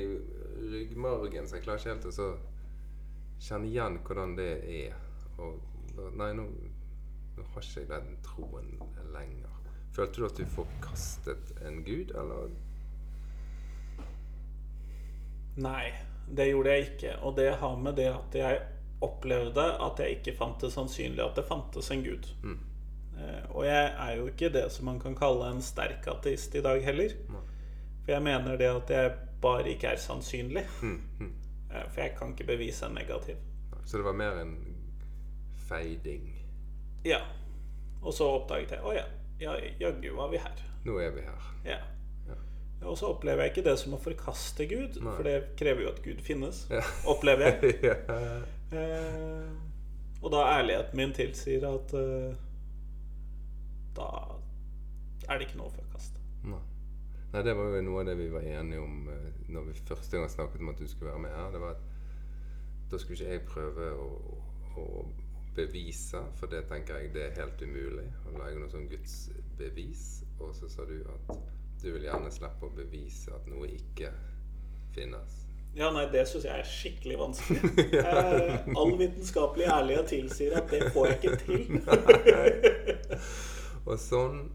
ryggmargen, så jeg klarer ikke helt å så kjenne igjen hvordan det er. Og nei, nå, nå har ikke jeg den troen lenger. Følte du at du forkastet en gud, eller? Nei, det gjorde jeg ikke. Og det har med det at jeg opplevde at jeg ikke fant det sannsynlig at det fantes en gud. Mm. Eh, Og jeg er jo ikke det som man kan kalle en sterk ateist i dag heller. Nei. For jeg mener det at det bare ikke er sannsynlig. Mm, mm. For jeg kan ikke bevise en negativ. Så det var mer en feiding. Ja. Og så oppdaget jeg Å ja, ja, jaggu var vi her. Nå er vi her. Ja. Ja. Og så opplever jeg ikke det som å forkaste Gud, Nei. for det krever jo at Gud finnes. Ja. Opplever jeg. (laughs) ja. Eh, og da ærligheten min tilsier at eh, da er det ikke noe å forkaste. Nei. Det var jo noe av det vi var enige om eh, når vi første gang snakket om at du skulle være med her. Det var at da skulle ikke jeg prøve å, å bevise, for det tenker jeg det er helt umulig. Å lage noe sånn gudsbevis. Og så sa du at du vil gjerne slippe å bevise at noe ikke finnes. Ja, nei, det syns jeg er skikkelig vanskelig. (laughs) Eh, all vitenskapelig ærlighet tilsier at det får jeg ikke til. (laughs) Og sånn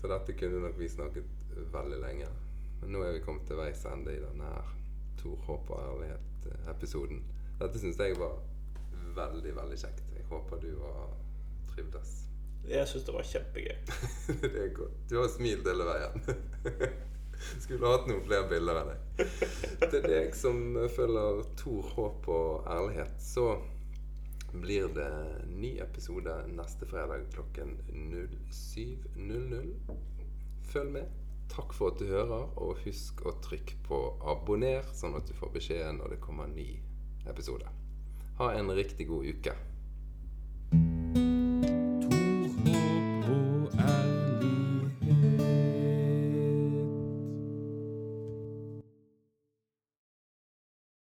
Så dette kunne nok vi snakket veldig lenge. Men nå er vi kommet til veis ende i denne her Tor, håp og ærlighet-episoden. Dette syns jeg var veldig, veldig kjekt. Jeg håper du har trivdes. Jeg syns det var kjempegøy. (laughs) det er godt. Du har smilt hele veien. (laughs) Skulle hatt noen flere bilder av deg. Til deg som følger Tor, håp og ærlighet, så blir det ny episode neste fredag klokken 07.00. Følg med. Takk for at du hører, og husk å trykke på abonner, sånn at du får beskjed når det kommer en ny episode. Ha en riktig god uke.